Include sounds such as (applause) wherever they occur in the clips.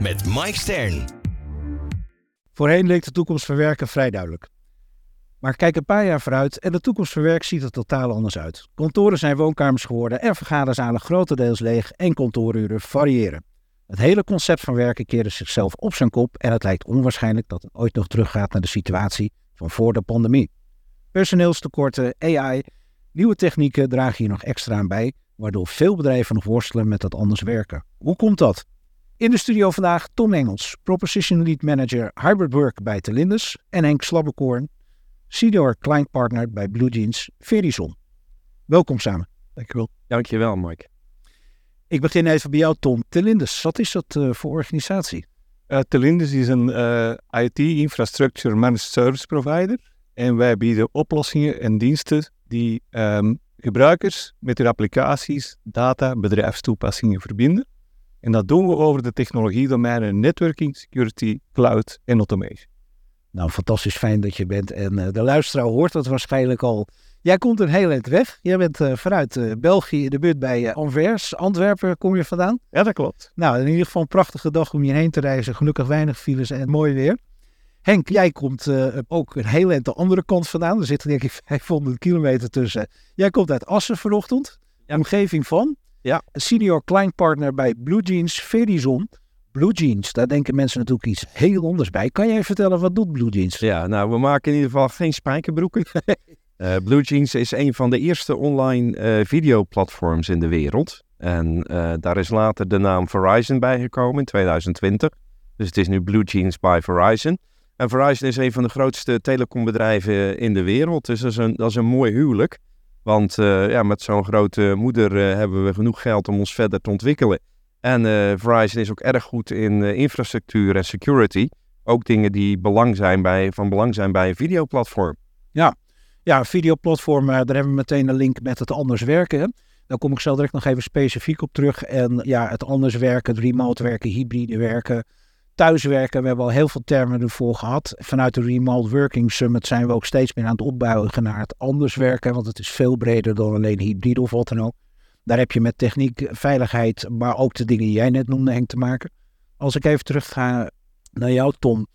met Mike Stern. Voorheen leek de toekomst van werken vrij duidelijk. Maar kijk een paar jaar vooruit en de toekomst van werk ziet er totaal anders uit. Kantoren zijn woonkamers geworden en vergaderzalen grotendeels leeg en kantooruren variëren. Het hele concept van werken keerde zichzelf op zijn kop en het lijkt onwaarschijnlijk dat het ooit nog teruggaat naar de situatie van voor de pandemie. Personeelstekorten, AI, nieuwe technieken dragen hier nog extra aan bij, waardoor veel bedrijven nog worstelen met dat anders werken. Hoe komt dat? In de studio vandaag Tom Engels, Proposition Lead Manager Hybrid Work bij Telindes en Henk Slabbekorn, Senior Client Partner bij Blue Jeans Verizon. Welkom samen. Dankjewel. Dankjewel, Mike. Ik begin even bij jou, Tom. Telindes, wat is dat uh, voor organisatie? Uh, Telindes is een uh, IT-infrastructure managed service provider. En wij bieden oplossingen en diensten die um, gebruikers met hun applicaties, data, bedrijfstoepassingen verbinden. En dat doen we over de technologiedomeinen networking, security, cloud en automation. Nou, fantastisch fijn dat je bent. En uh, de luisteraar hoort dat waarschijnlijk al. Jij komt een heel eind weg. Jij bent uh, vanuit uh, België in de buurt bij Anvers. Antwerpen kom je vandaan. Ja, dat klopt. Nou, in ieder geval een prachtige dag om hierheen te reizen. Gelukkig weinig files en mooi weer. Henk, jij komt ook een heel eind de andere kant vandaan. Er zitten denk ik (laughs) 500 kilometer tussen. Jij komt uit Assen vanochtend. Ja. Omgeving van? Ja. Senior client partner bij Blue Jeans Verizon. Blue Jeans, daar denken mensen natuurlijk iets heel anders bij. Kan jij vertellen wat doet Blue Jeans? Ja, nou, we maken in ieder geval geen spijkerbroeken. uh, (laughs) Blue Jeans is een van de eerste online uh, videoplatforms in de wereld. En uh, daar is later de naam Verizon bijgekomen in 2020. Dus het is nu Blue Jeans by Verizon. En Verizon is een van de grootste telecombedrijven in de wereld. Dus dat is een, dat is een mooi huwelijk. Want uh, ja, met zo'n grote moeder uh, hebben we genoeg geld om ons verder te ontwikkelen. En uh, Verizon is ook erg goed in infrastructuur en security. Ook dingen die belang zijn bij, van belang zijn bij een videoplatform. Ja, ja videoplatform, daar hebben we meteen een link met het anders werken. Daar kom ik zo direct nog even specifiek op terug. En ja, het anders werken, het remote werken, hybride werken, thuiswerken. We hebben al heel veel termen ervoor gehad. Vanuit de Remote Working Summit zijn we ook steeds meer aan het opbouwen naar het anders werken. Want het is veel breder dan alleen hybride of wat dan ook. Daar heb je met techniek, veiligheid, maar ook de dingen die jij net noemde, Henk, te maken. Als ik even terug ga naar jou, Tom.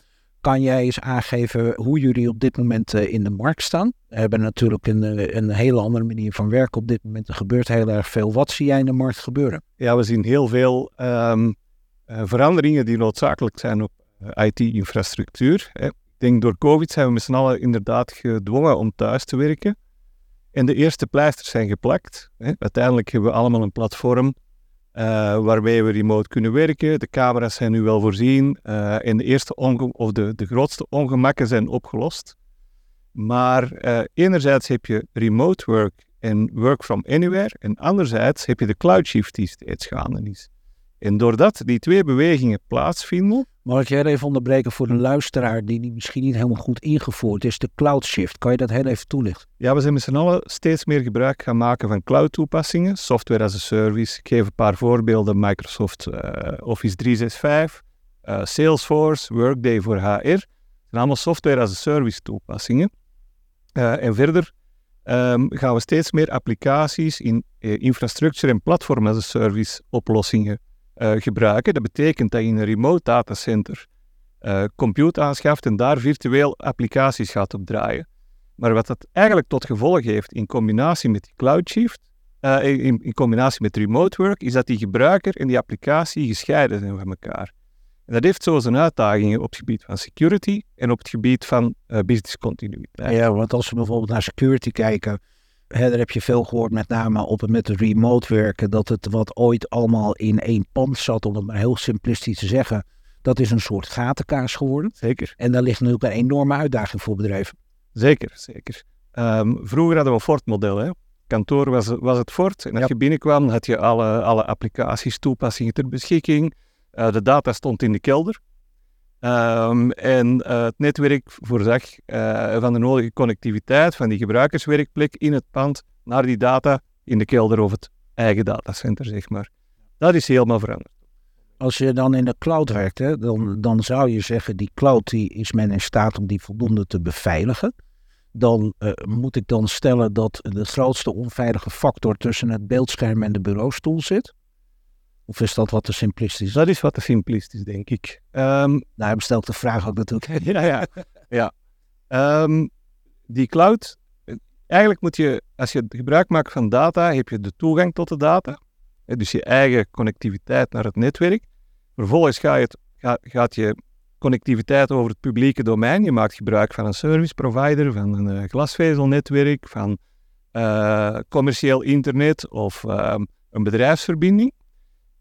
Kan jij eens aangeven hoe jullie op dit moment in de markt staan? We hebben natuurlijk een, een hele andere manier van werken op dit moment. Er gebeurt heel erg veel. Wat zie jij in de markt gebeuren? Ja, we zien heel veel uh, veranderingen die noodzakelijk zijn op uh, IT-infrastructuur. Ik denk door COVID zijn we met z'n allen inderdaad gedwongen om thuis te werken. En de eerste pleisters zijn geplakt. Uiteindelijk hebben we allemaal een platform uh, waarmee we remote kunnen werken. De camera's zijn nu wel voorzien en de, eerste of de, de grootste ongemakken zijn opgelost. Maar enerzijds heb je remote work en work from anywhere. En anderzijds heb je de cloud shift die steeds gaande is. En doordat die twee bewegingen plaatsvinden. Mag ik jij even onderbreken voor de luisteraar die misschien niet helemaal goed ingevoerd is? De cloud shift. Kan je dat heel even toelichten? Ja, we zijn met z'n allen steeds meer gebruik gaan maken van cloud toepassingen, software as a service. Ik geef een paar voorbeelden: Microsoft uh, Office 365, uh, Salesforce, Workday voor HR. Het zijn allemaal software as a service toepassingen. Uh, en verder um, gaan we steeds meer applicaties in infrastructure en platform as a service oplossingen uh, gebruiken. Dat betekent dat je in een remote datacenter uh, compute aanschaft en daar virtueel applicaties gaat op draaien. Maar wat dat eigenlijk tot gevolg heeft in combinatie met die cloud shift, uh, in, in, combinatie met remote work, is dat die gebruiker en die applicatie gescheiden zijn van elkaar. En dat heeft zo zijn uitdagingen op het gebied van security en op het gebied van business continuïteit. Ja, want als we bijvoorbeeld naar security kijken, Hè, daar heb je veel gehoord, met name op met het remote werken, dat het wat ooit allemaal in één pand zat, om het maar heel simplistisch te zeggen. Dat is een soort gatenkaas geworden. Zeker. En daar ligt natuurlijk een enorme uitdaging voor bedrijven. Zeker, zeker. Um, vroeger hadden we een Fort-model. Kantoor was, was het Fort. En als ja. je binnenkwam, had je alle, alle applicaties, toepassingen ter beschikking. Uh, de data stond in de kelder. Um, en uh, het netwerk voorzag uh, van de nodige connectiviteit van die gebruikerswerkplek in het pand naar die data in de kelder of het eigen datacenter, zeg maar. Dat is helemaal veranderd. Als je dan in de cloud werkt, hè, dan, dan zou je zeggen, die cloud die is men in staat om die voldoende te beveiligen. Dan uh, moet ik dan stellen dat de grootste onveilige factor tussen het beeldscherm en de bureaustoel zit. Of is dat wat te simplistisch? Dat is wat te simplistisch, denk ik. Um, nou, hij stelt de vraag ook natuurlijk. (laughs) ja, ja. ja. Um, die cloud, eigenlijk moet je, als je gebruik maakt van data, heb je de toegang tot de data. Dus je eigen connectiviteit naar het netwerk. Vervolgens ga je het, ga, gaat je connectiviteit over het publieke domein. Je maakt gebruik van een service provider, van een uh, glasvezelnetwerk, van uh, commercieel internet of uh, een bedrijfsverbinding.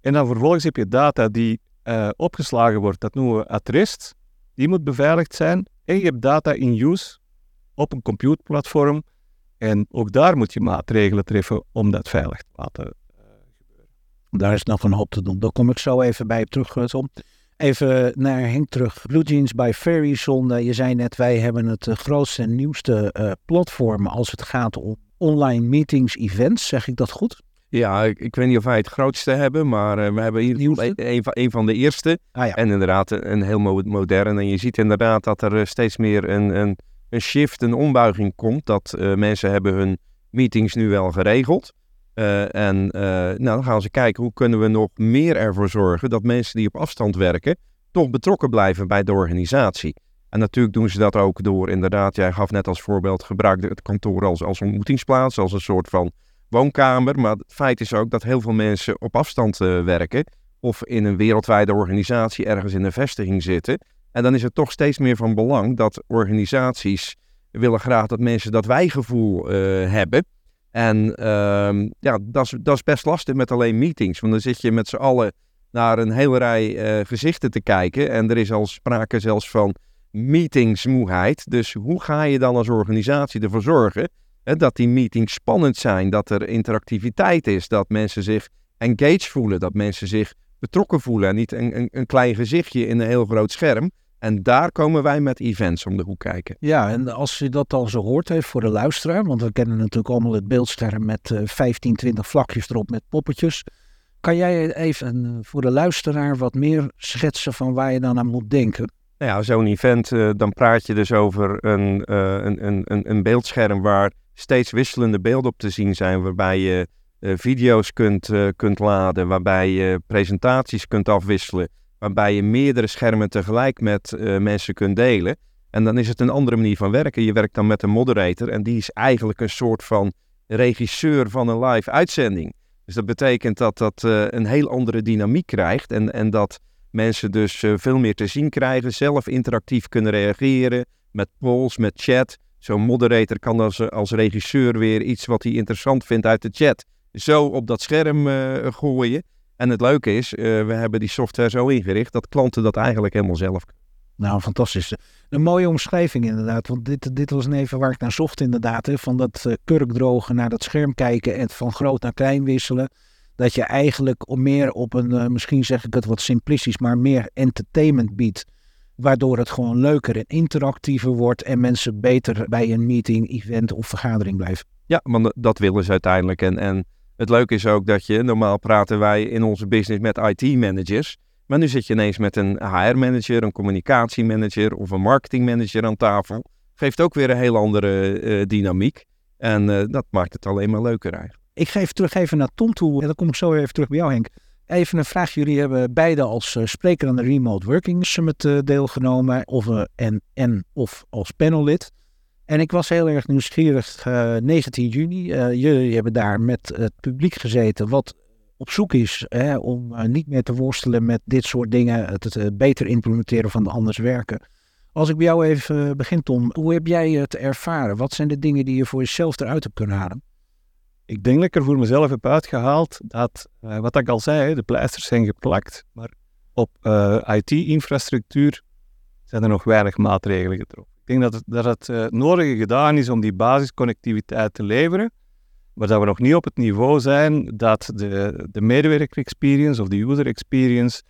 En dan vervolgens heb je data die uh, opgeslagen wordt, dat noemen we at rest. Die moet beveiligd zijn. En je hebt data in use op een computerplatform. En ook daar moet je maatregelen treffen om dat veilig te laten uh, gebeuren. Daar is nog een hoop te doen. Daar kom ik zo even bij terug, Tom. Even naar Henk terug. Blue Jeans by Verizon. je zei net, wij hebben het uh, grootste en nieuwste platform als het gaat om online meetings, events. Zeg ik dat goed? Ja, ik, ik, weet niet of wij het grootste hebben, maar uh, we hebben hier een, een, van, een van de eerste. Ah, ja. En inderdaad een, een heel modern. En je ziet inderdaad dat er steeds meer een, een, een shift, een ombuiging komt. Dat uh, mensen hebben hun meetings nu wel geregeld. En nou, dan gaan ze kijken hoe kunnen we nog meer ervoor zorgen dat mensen die op afstand werken toch betrokken blijven bij de organisatie. En natuurlijk doen ze dat ook door inderdaad, jij gaf net als voorbeeld, gebruik het kantoor als, als ontmoetingsplaats, als een soort van woonkamer. Maar het feit is ook dat heel veel mensen op afstand uh, werken. Of in een wereldwijde organisatie ergens in een vestiging zitten. En dan is het toch steeds meer van belang dat organisaties willen graag dat mensen dat wijgevoel uh, hebben. En uh, ja, dat is, dat is best lastig met alleen meetings. Want dan zit je met z'n allen naar een hele rij uh, gezichten te kijken. En er is al sprake zelfs van meetingsmoeheid. Dus hoe ga je dan als organisatie ervoor zorgen dat die meetings spannend zijn, dat er interactiviteit is, dat mensen zich engaged voelen, dat mensen zich betrokken voelen en niet een, een, een klein gezichtje in een heel groot scherm. En daar komen wij met events om de hoek kijken. Ja, en als je dat dan zo hoort heeft voor de luisteraar, want we kennen natuurlijk allemaal het beeldscherm met uh, 15, 20 vlakjes erop met poppetjes. Kan jij even uh, voor de luisteraar wat meer schetsen van waar je dan aan moet denken? Nou ja, zo'n event, uh, dan praat je dus over een, uh, een, een, een beeldscherm waar steeds wisselende beelden op te zien zijn, waarbij je uh, video's kunt, uh, kunt laden, waarbij je presentaties kunt afwisselen, waarbij je meerdere schermen tegelijk met uh, mensen kunt delen. En dan is het een andere manier van werken. Je werkt dan met een moderator en die is eigenlijk een soort van regisseur van een live uitzending. Dus dat betekent dat dat een heel andere dynamiek krijgt en, en dat mensen dus veel meer te zien krijgen, zelf interactief kunnen reageren met polls, met chat. Zo'n moderator kan als, als regisseur weer iets wat hij interessant vindt uit de chat zo op dat scherm uh, gooien. En het leuke is, uh, we hebben die software zo ingericht dat klanten dat eigenlijk helemaal zelf nou, fantastisch. Een mooie omschrijving inderdaad. Want dit, dit was even waar ik naar zocht inderdaad. Hè, van dat uh, kurkdrogen naar dat scherm kijken en van groot naar klein wisselen. Dat je eigenlijk meer op een, misschien zeg ik het wat simplistisch, maar meer entertainment biedt waardoor het gewoon leuker en interactiever wordt en mensen beter bij een meeting, event of vergadering blijven. Ja, want dat willen ze uiteindelijk. En, en het leuke is ook dat je, normaal praten wij in onze business met IT-managers, maar nu zit je ineens met een HR-manager, een communicatiemanager of een marketingmanager aan tafel. Geeft ook weer een heel andere uh, dynamiek. En uh, dat maakt het alleen maar leuker eigenlijk. Ik geef terug even naar Tom toe. En dan kom ik zo even terug bij jou, Henk. Even een vraag. Jullie hebben beide als uh, spreker aan de Remote Working Summit uh, deelgenomen. Of, uh, en, en of als panellid. En ik was heel erg nieuwsgierig. 19 juni. jullie hebben daar met het publiek gezeten. Wat op zoek is hè, om niet meer te worstelen met dit soort dingen. Het, het beter implementeren van de anders werken. Als ik bij jou even begin, Tom. Hoe heb jij het ervaren? Wat zijn de dingen die je voor jezelf eruit hebt kunnen halen? Ik denk dat ik er voor mezelf heb uitgehaald dat, uh, wat ik al zei, de pleisters zijn geplakt, maar op uh, eh, IT-infrastructuur zijn er nog weinig maatregelen getroffen. Ik denk dat het, dat het uh, nodige gedaan is om die basisconnectiviteit te leveren, maar dat we nog niet op het niveau zijn dat de, de medewerker experience of de user experience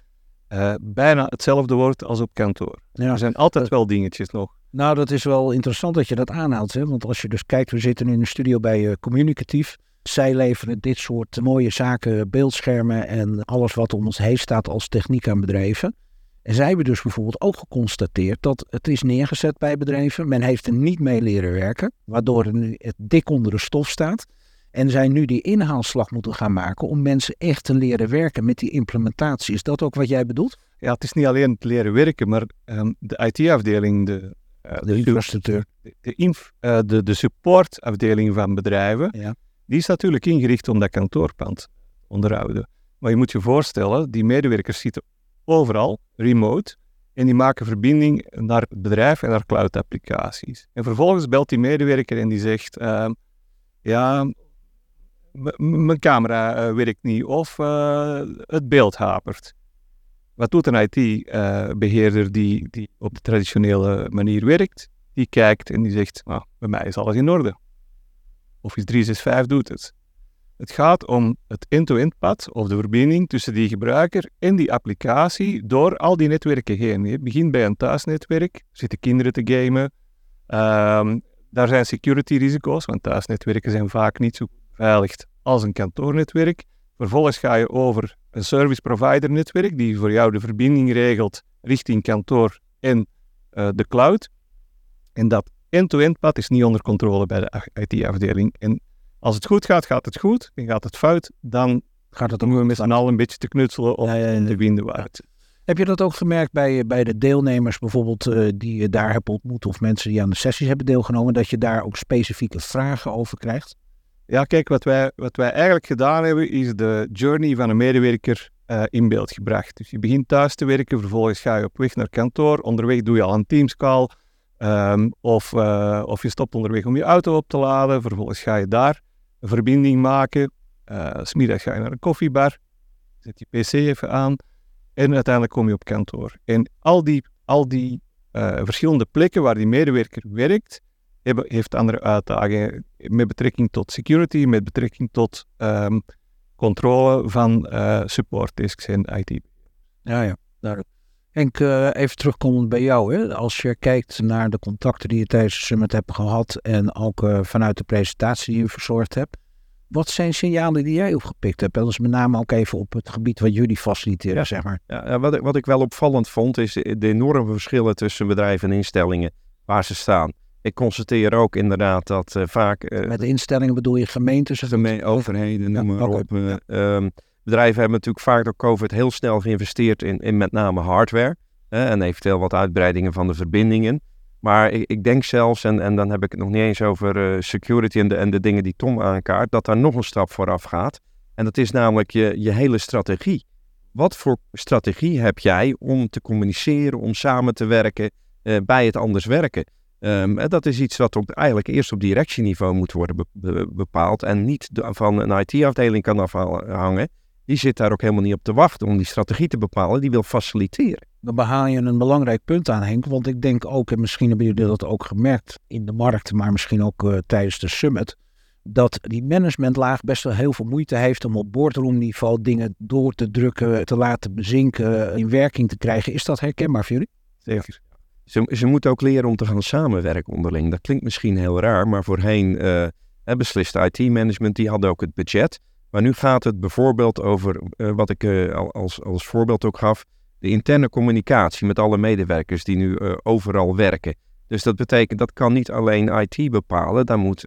eh, bijna hetzelfde wordt als op kantoor. Ja. Er zijn altijd wel dingetjes nog. Nou, dat is wel interessant dat je dat aanhaalt. Hè? Want als je dus kijkt, we zitten in een studio bij eh, Communicatief. Zij leveren dit soort mooie zaken, beeldschermen en alles wat om ons heen staat als techniek aan bedrijven. En zij hebben dus bijvoorbeeld ook geconstateerd dat het is neergezet bij bedrijven. Men heeft er niet mee leren werken, waardoor er nu het dik onder de stof staat. En zij nu die inhaalslag moeten gaan maken om mensen echt te leren werken met die implementatie. Is dat ook wat jij bedoelt? Ja, het is niet alleen het leren werken, maar ehm, de IT-afdeling, de, eh, De infrastructuur. de, de, inf- eh, de, de supportafdeling van bedrijven, Ja. Die is natuurlijk ingericht om dat kantoorpand onderhouden. Maar je moet je voorstellen, die medewerkers zitten overal, remote, en die maken verbinding naar het bedrijf en naar cloud-applicaties. En vervolgens belt die medewerker en die zegt, ehm, ja, mijn camera eh, werkt niet of eh, het beeld hapert. Wat doet een IT-beheerder die, die op de traditionele manier werkt? Die kijkt en die zegt, nou, bij mij is alles in orde. Office 365 doet het. Het gaat om het end-to-end pad of de verbinding tussen die gebruiker en die applicatie door al die netwerken heen. Je begint bij een thuisnetwerk, er zitten kinderen te gamen. Ehm, daar zijn security risico's, want thuisnetwerken zijn vaak niet zo veilig als een kantoornetwerk. Vervolgens ga je over een service provider netwerk die voor jou de verbinding regelt richting kantoor en eh, de cloud. En dat end-to-end pad is niet onder controle bij de IT-afdeling. En als het goed gaat, gaat het goed. En gaat het fout, dan Gaat het we met z'n allen een beetje te knutselen om Ja, ja, ja. te vinden waar het Heb je dat ook gemerkt bij, bij de deelnemers bijvoorbeeld eh, die je daar hebt ontmoet of mensen die aan de sessies hebben deelgenomen, dat je daar ook specifieke vragen over krijgt? Ja, kijk, wat wij, wat wij eigenlijk gedaan hebben, is de journey van een medewerker eh, in beeld gebracht. Dus je begint thuis te werken, vervolgens ga je op weg naar kantoor. Onderweg doe je al een Teams-call. Ehm, of, eh, of je stopt onderweg om je auto op te laden. Vervolgens ga je daar een verbinding maken. Eh, 's smiddags ga je naar een koffiebar. Zet je PC even aan. En uiteindelijk kom je op kantoor. En al die, al die eh, verschillende plekken waar die medewerker werkt, hebben, heeft andere uitdagingen met betrekking tot security, met betrekking tot ehm, controle van eh support desks en IT. Ja, ja, duidelijk. Henk, eh, even terugkomend bij jou. Hè? Als je kijkt naar de contacten die je tijdens de summit hebt gehad en ook eh, vanuit de presentatie die je verzorgd hebt. Wat zijn signalen die jij opgepikt hebt? En dat is met name ook even op het gebied wat jullie faciliteren, zeg maar. Ja, wat, ik- wat ik wel opvallend vond, is de, de enorme verschillen tussen bedrijven en instellingen waar ze staan. Ik constateer ook inderdaad dat eh, vaak Met de instellingen bedoel je gemeentes? gemeen, overheden, noem Ja, maar op. eh, ehm, bedrijven hebben natuurlijk vaak door COVID heel snel geïnvesteerd in, in met name hardware. en eventueel wat uitbreidingen van de verbindingen. Maar ik, ik denk zelfs, en, en dan heb ik het nog niet eens over eh, security en de, en de dingen die Tom aankaart, dat daar nog een stap vooraf gaat. En dat is namelijk je, je hele strategie. Wat voor strategie heb jij om te communiceren, om samen te werken eh, bij het anders werken? Ehm, dat is iets wat op, eigenlijk eerst op directieniveau moet worden be- be- bepaald en niet van een IT-afdeling kan afhangen. Die zit daar ook helemaal niet op te wachten om die strategie te bepalen. Die wil faciliteren. Dan behaal je een belangrijk punt aan, Henk. Want ik denk ook, en misschien hebben jullie dat ook gemerkt in de markt, maar misschien ook eh, tijdens de summit, dat die managementlaag best wel heel veel moeite heeft om op boardroomniveau dingen door te drukken, te laten bezinken, in werking te krijgen. Is dat herkenbaar voor jullie? Zeker. Ze, ze moeten ook leren om te gaan samenwerken onderling. Dat klinkt misschien heel raar, maar voorheen hè, besliste IT-management, die hadden ook het budget. Maar nu gaat het bijvoorbeeld over, eh, wat ik eh, al als, als voorbeeld ook gaf, de interne communicatie met alle medewerkers die nu eh, overal werken. Dus dat betekent, dat kan niet alleen IT bepalen, daar moet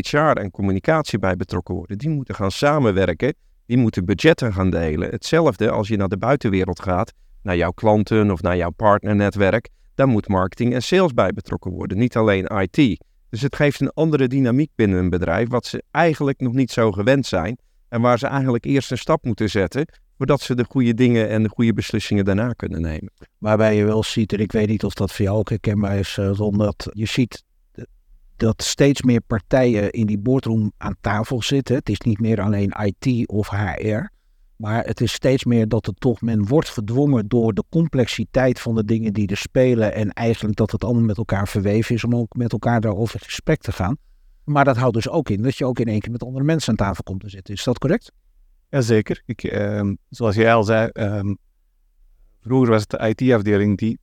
HR en communicatie bij betrokken worden. Die moeten gaan samenwerken, die moeten budgetten gaan delen. Hetzelfde als je naar de buitenwereld gaat, naar jouw klanten of naar jouw partnernetwerk, daar moet marketing en sales bij betrokken worden, niet alleen IT. Dus het geeft een andere dynamiek binnen een bedrijf, wat ze eigenlijk nog niet zo gewend zijn. En waar ze eigenlijk eerst een stap moeten zetten, voordat ze de goede dingen en de goede beslissingen daarna kunnen nemen. Waarbij je wel ziet, en ik weet niet of dat voor jou ook herkenbaar is, eh, Ron, dat je ziet dat steeds meer partijen in die boardroom aan tafel zitten. Het is niet meer alleen IT of HR, maar het is steeds meer dat het toch, men wordt gedwongen door de complexiteit van de dingen die er spelen en eigenlijk dat het allemaal met elkaar verweven is om ook met elkaar daarover in gesprek te gaan. Maar dat houdt dus ook in dat je ook in één keer met andere mensen aan tafel komt te zitten. Is dat correct? Jazeker. Ik, ehm, zoals jij al zei, ehm, vroeger was het de IT-afdeling die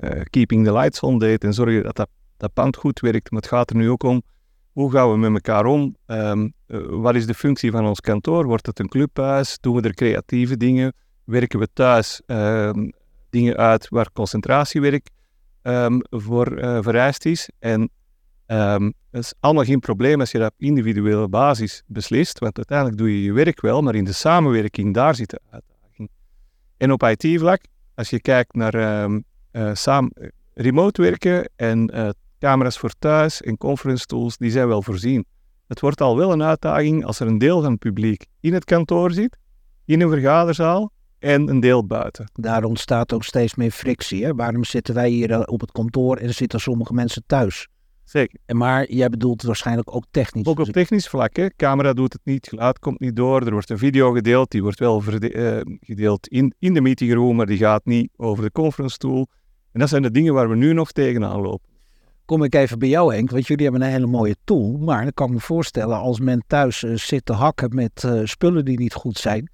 uh, keeping the lights on deed en zorgde dat, dat dat pand goed werkt. Maar het gaat er nu ook om, hoe gaan we met elkaar om? Um, wat is de functie van ons kantoor? Wordt het een clubhuis? Doen we er creatieve dingen? Werken we thuis dingen uit waar concentratiewerk um, voor uh, vereist is? En Um, dat is allemaal geen probleem als je dat op individuele basis beslist, want uiteindelijk doe je je werk wel, maar in de samenwerking, daar zit de uitdaging. En op IT-vlak, als je kijkt naar um, uh, samen, remote werken en uh, camera's voor thuis en conference tools, die zijn wel voorzien. Het wordt al wel een uitdaging als er een deel van het publiek in het kantoor zit, in een vergaderzaal en een deel buiten. Daar ontstaat ook steeds meer frictie. Hè? Waarom zitten wij hier op het kantoor en zitten sommige mensen thuis? Zeker. En maar jij bedoelt het waarschijnlijk ook technisch. Ook op technisch vlak. Hè. Camera doet het niet, geluid komt niet door. Er wordt een video gedeeld, die wordt wel uh, gedeeld in, in de meetingroom, maar die gaat niet over de conference tool. En dat zijn de dingen waar we nu nog tegenaan lopen. Kom ik even bij jou Henk, want jullie hebben een hele mooie tool. Maar dan kan ik me voorstellen, als men thuis uh, zit te hakken met uh, spullen die niet goed zijn,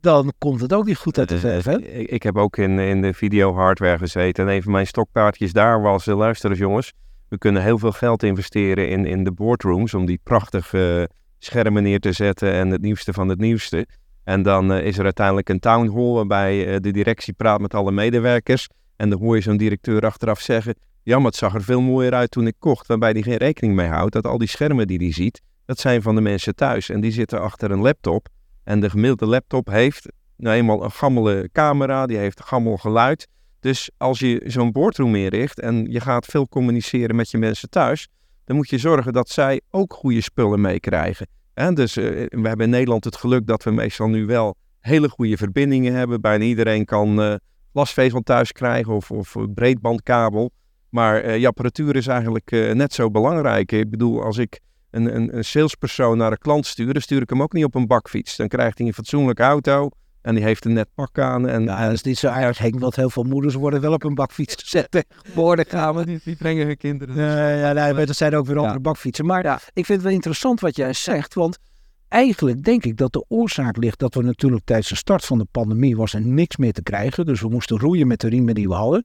dan komt het ook niet goed uit de verf, hè? Ik, ik heb ook in, in de video hardware gezeten. En een van mijn stokpaardjes daar was, luister eens jongens, we kunnen heel veel geld investeren in, in de boardrooms om die prachtige schermen neer te zetten en het nieuwste van het nieuwste. En dan uh, is er uiteindelijk een town hall waarbij uh, de directie praat met alle medewerkers. En dan hoor je zo'n directeur achteraf zeggen: Ja, maar het zag er veel mooier uit toen ik kocht. Waarbij hij geen rekening mee houdt dat al die schermen die hij ziet, dat zijn van de mensen thuis. En die zitten achter een laptop. En de gemiddelde laptop heeft nou eenmaal een gammele camera, die heeft gammel geluid. Dus als je zo'n boardroom inricht en je gaat veel communiceren met je mensen thuis, dan moet je zorgen dat zij ook goede spullen meekrijgen. Dus uh, we hebben in Nederland het geluk dat we meestal nu wel hele goede verbindingen hebben. Bijna iedereen kan uh, glasvezel thuis krijgen of, of breedbandkabel. Maar uh, je apparatuur is eigenlijk net zo belangrijk. Ik bedoel, als ik een, een, een salespersoon naar een klant stuur, dan stuur ik hem ook niet op een bakfiets. Dan krijgt hij een fatsoenlijke auto en die heeft een net pak aan. En, ja, dat is niet zo erg, Henk, want heel veel moeders worden wel op een bakfiets (laughs) gezet tegenwoordig. Gaan we. Die, die brengen hun kinderen. Dus. Uh, ja, nee, maar er zijn ook weer andere bakfietsen. Maar ja. ik vind het wel interessant wat jij zegt, want eigenlijk denk ik dat de oorzaak ligt dat we natuurlijk tijdens de start van de pandemie was er niks meer te krijgen. Dus we moesten roeien met de riemen die we hadden.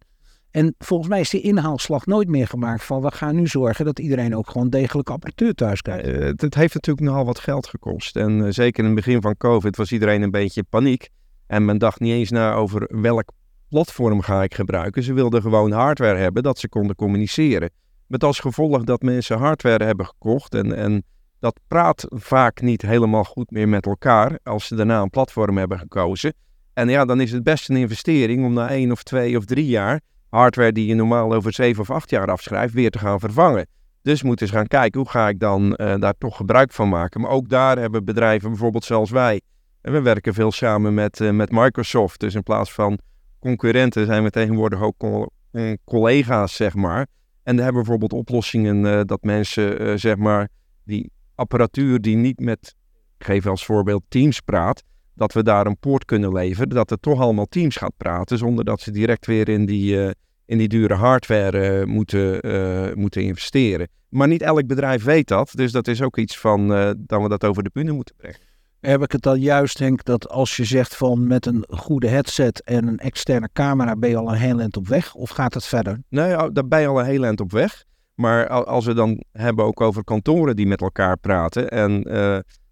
En volgens mij is die inhaalslag nooit meer gemaakt van we gaan nu zorgen dat iedereen ook gewoon degelijke apparatuur thuis krijgt. Uh, het, heeft natuurlijk nogal wat geld gekost. En uh, zeker in het begin van COVID was iedereen een beetje paniek. En men dacht niet eens na over welk platform ga ik gebruiken. Ze wilden gewoon hardware hebben dat ze konden communiceren. Met als gevolg dat mensen hardware hebben gekocht en, en dat praat vaak niet helemaal goed meer met elkaar als ze daarna een platform hebben gekozen. En ja, dan is het best een investering om na één of twee of drie jaar hardware die je normaal over zeven of acht jaar afschrijft, weer te gaan vervangen. Dus moeten ze gaan kijken, hoe ga ik dan uh, daar toch gebruik van maken. Maar ook daar hebben bedrijven, bijvoorbeeld zoals wij, en we werken veel samen met, uh, met Microsoft. Dus in plaats van concurrenten zijn we tegenwoordig ook co collega's, zeg maar. En we hebben bijvoorbeeld oplossingen dat mensen, zeg maar, die apparatuur die niet met, ik geef als voorbeeld, Teams praat, dat we daar een poort kunnen leveren, dat het toch allemaal Teams gaat praten, zonder dat ze direct weer in die, uh, in die dure hardware uh, moeten, uh, moeten investeren. Maar niet elk bedrijf weet dat, dus dat is ook iets van dat we dat over de bühne moeten brengen. Heb ik het dan juist, denk dat als je zegt van met een goede headset en een externe camera ben je al een heel eind op weg? Of gaat het verder? Nee, daar ben je al een heel eind op weg. Maar als we dan hebben ook over kantoren die met elkaar praten en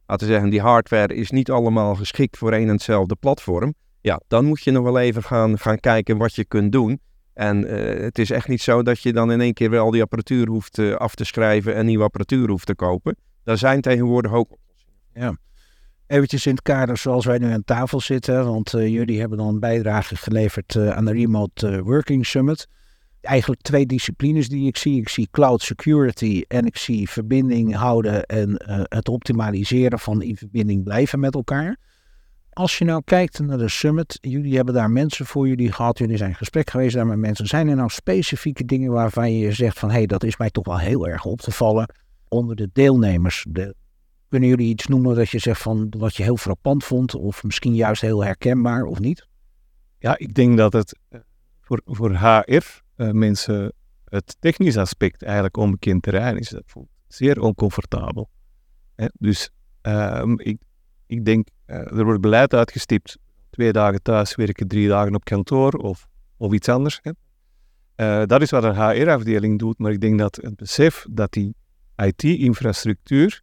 laten we zeggen, die hardware is niet allemaal geschikt voor één en hetzelfde platform. Ja, dan moet je nog wel even gaan, gaan kijken wat je kunt doen. En uh, het is echt niet zo dat je dan in één keer wel die apparatuur hoeft uh, af te schrijven en nieuwe apparatuur hoeft te kopen. Daar zijn tegenwoordig ook. Ja. Eventjes in het kader zoals wij nu aan tafel zitten, want uh, jullie hebben dan een bijdrage geleverd aan de Remote Working Summit eigenlijk twee disciplines die ik zie. Ik zie cloud security en ik zie verbinding houden en uh, het optimaliseren van in verbinding blijven met elkaar. Als je nou kijkt naar de summit, jullie hebben daar mensen voor jullie gehad, jullie zijn in gesprek geweest daar met mensen. Zijn er nou specifieke dingen waarvan je zegt van hé, hey, dat is mij toch wel heel erg op te vallen onder de deelnemers? De, kunnen jullie iets noemen dat je zegt van wat je heel frappant vond of misschien juist heel herkenbaar of niet? Ja, ik denk dat het eh, voor, voor HR uh, mensen het technisch aspect eigenlijk onbekend terrein is. Dat voelt zeer oncomfortabel. Hè? Dus um, ik, ik denk, uh, er wordt beleid uitgestipt twee dagen thuis werken, drie dagen op kantoor of, of iets anders. Hè. Eh, dat is wat een HR-afdeling doet, maar ik denk dat het besef dat die IT-infrastructuur,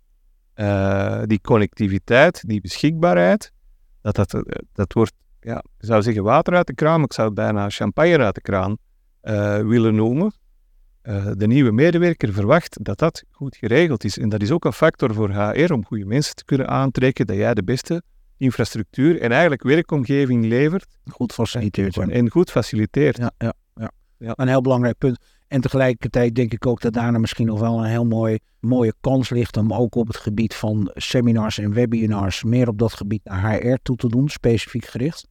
die connectiviteit, die beschikbaarheid, dat, dat, dat wordt, ja, ik zou zeggen water uit de kraan, ik zou bijna champagne uit de kraan willen noemen. Uh, de nieuwe medewerker verwacht dat dat goed geregeld is. En dat is ook een factor voor HR om goede mensen te kunnen aantrekken, dat jij de beste infrastructuur en eigenlijk werkomgeving levert. Goed faciliteert. En, en goed faciliteert. Ja, ja, ja, ja. Een heel belangrijk punt. En tegelijkertijd denk ik ook dat daarna misschien nog wel een heel mooi, mooie kans ligt om ook op het gebied van seminars en webinars meer op dat gebied naar HR toe te doen, specifiek gericht.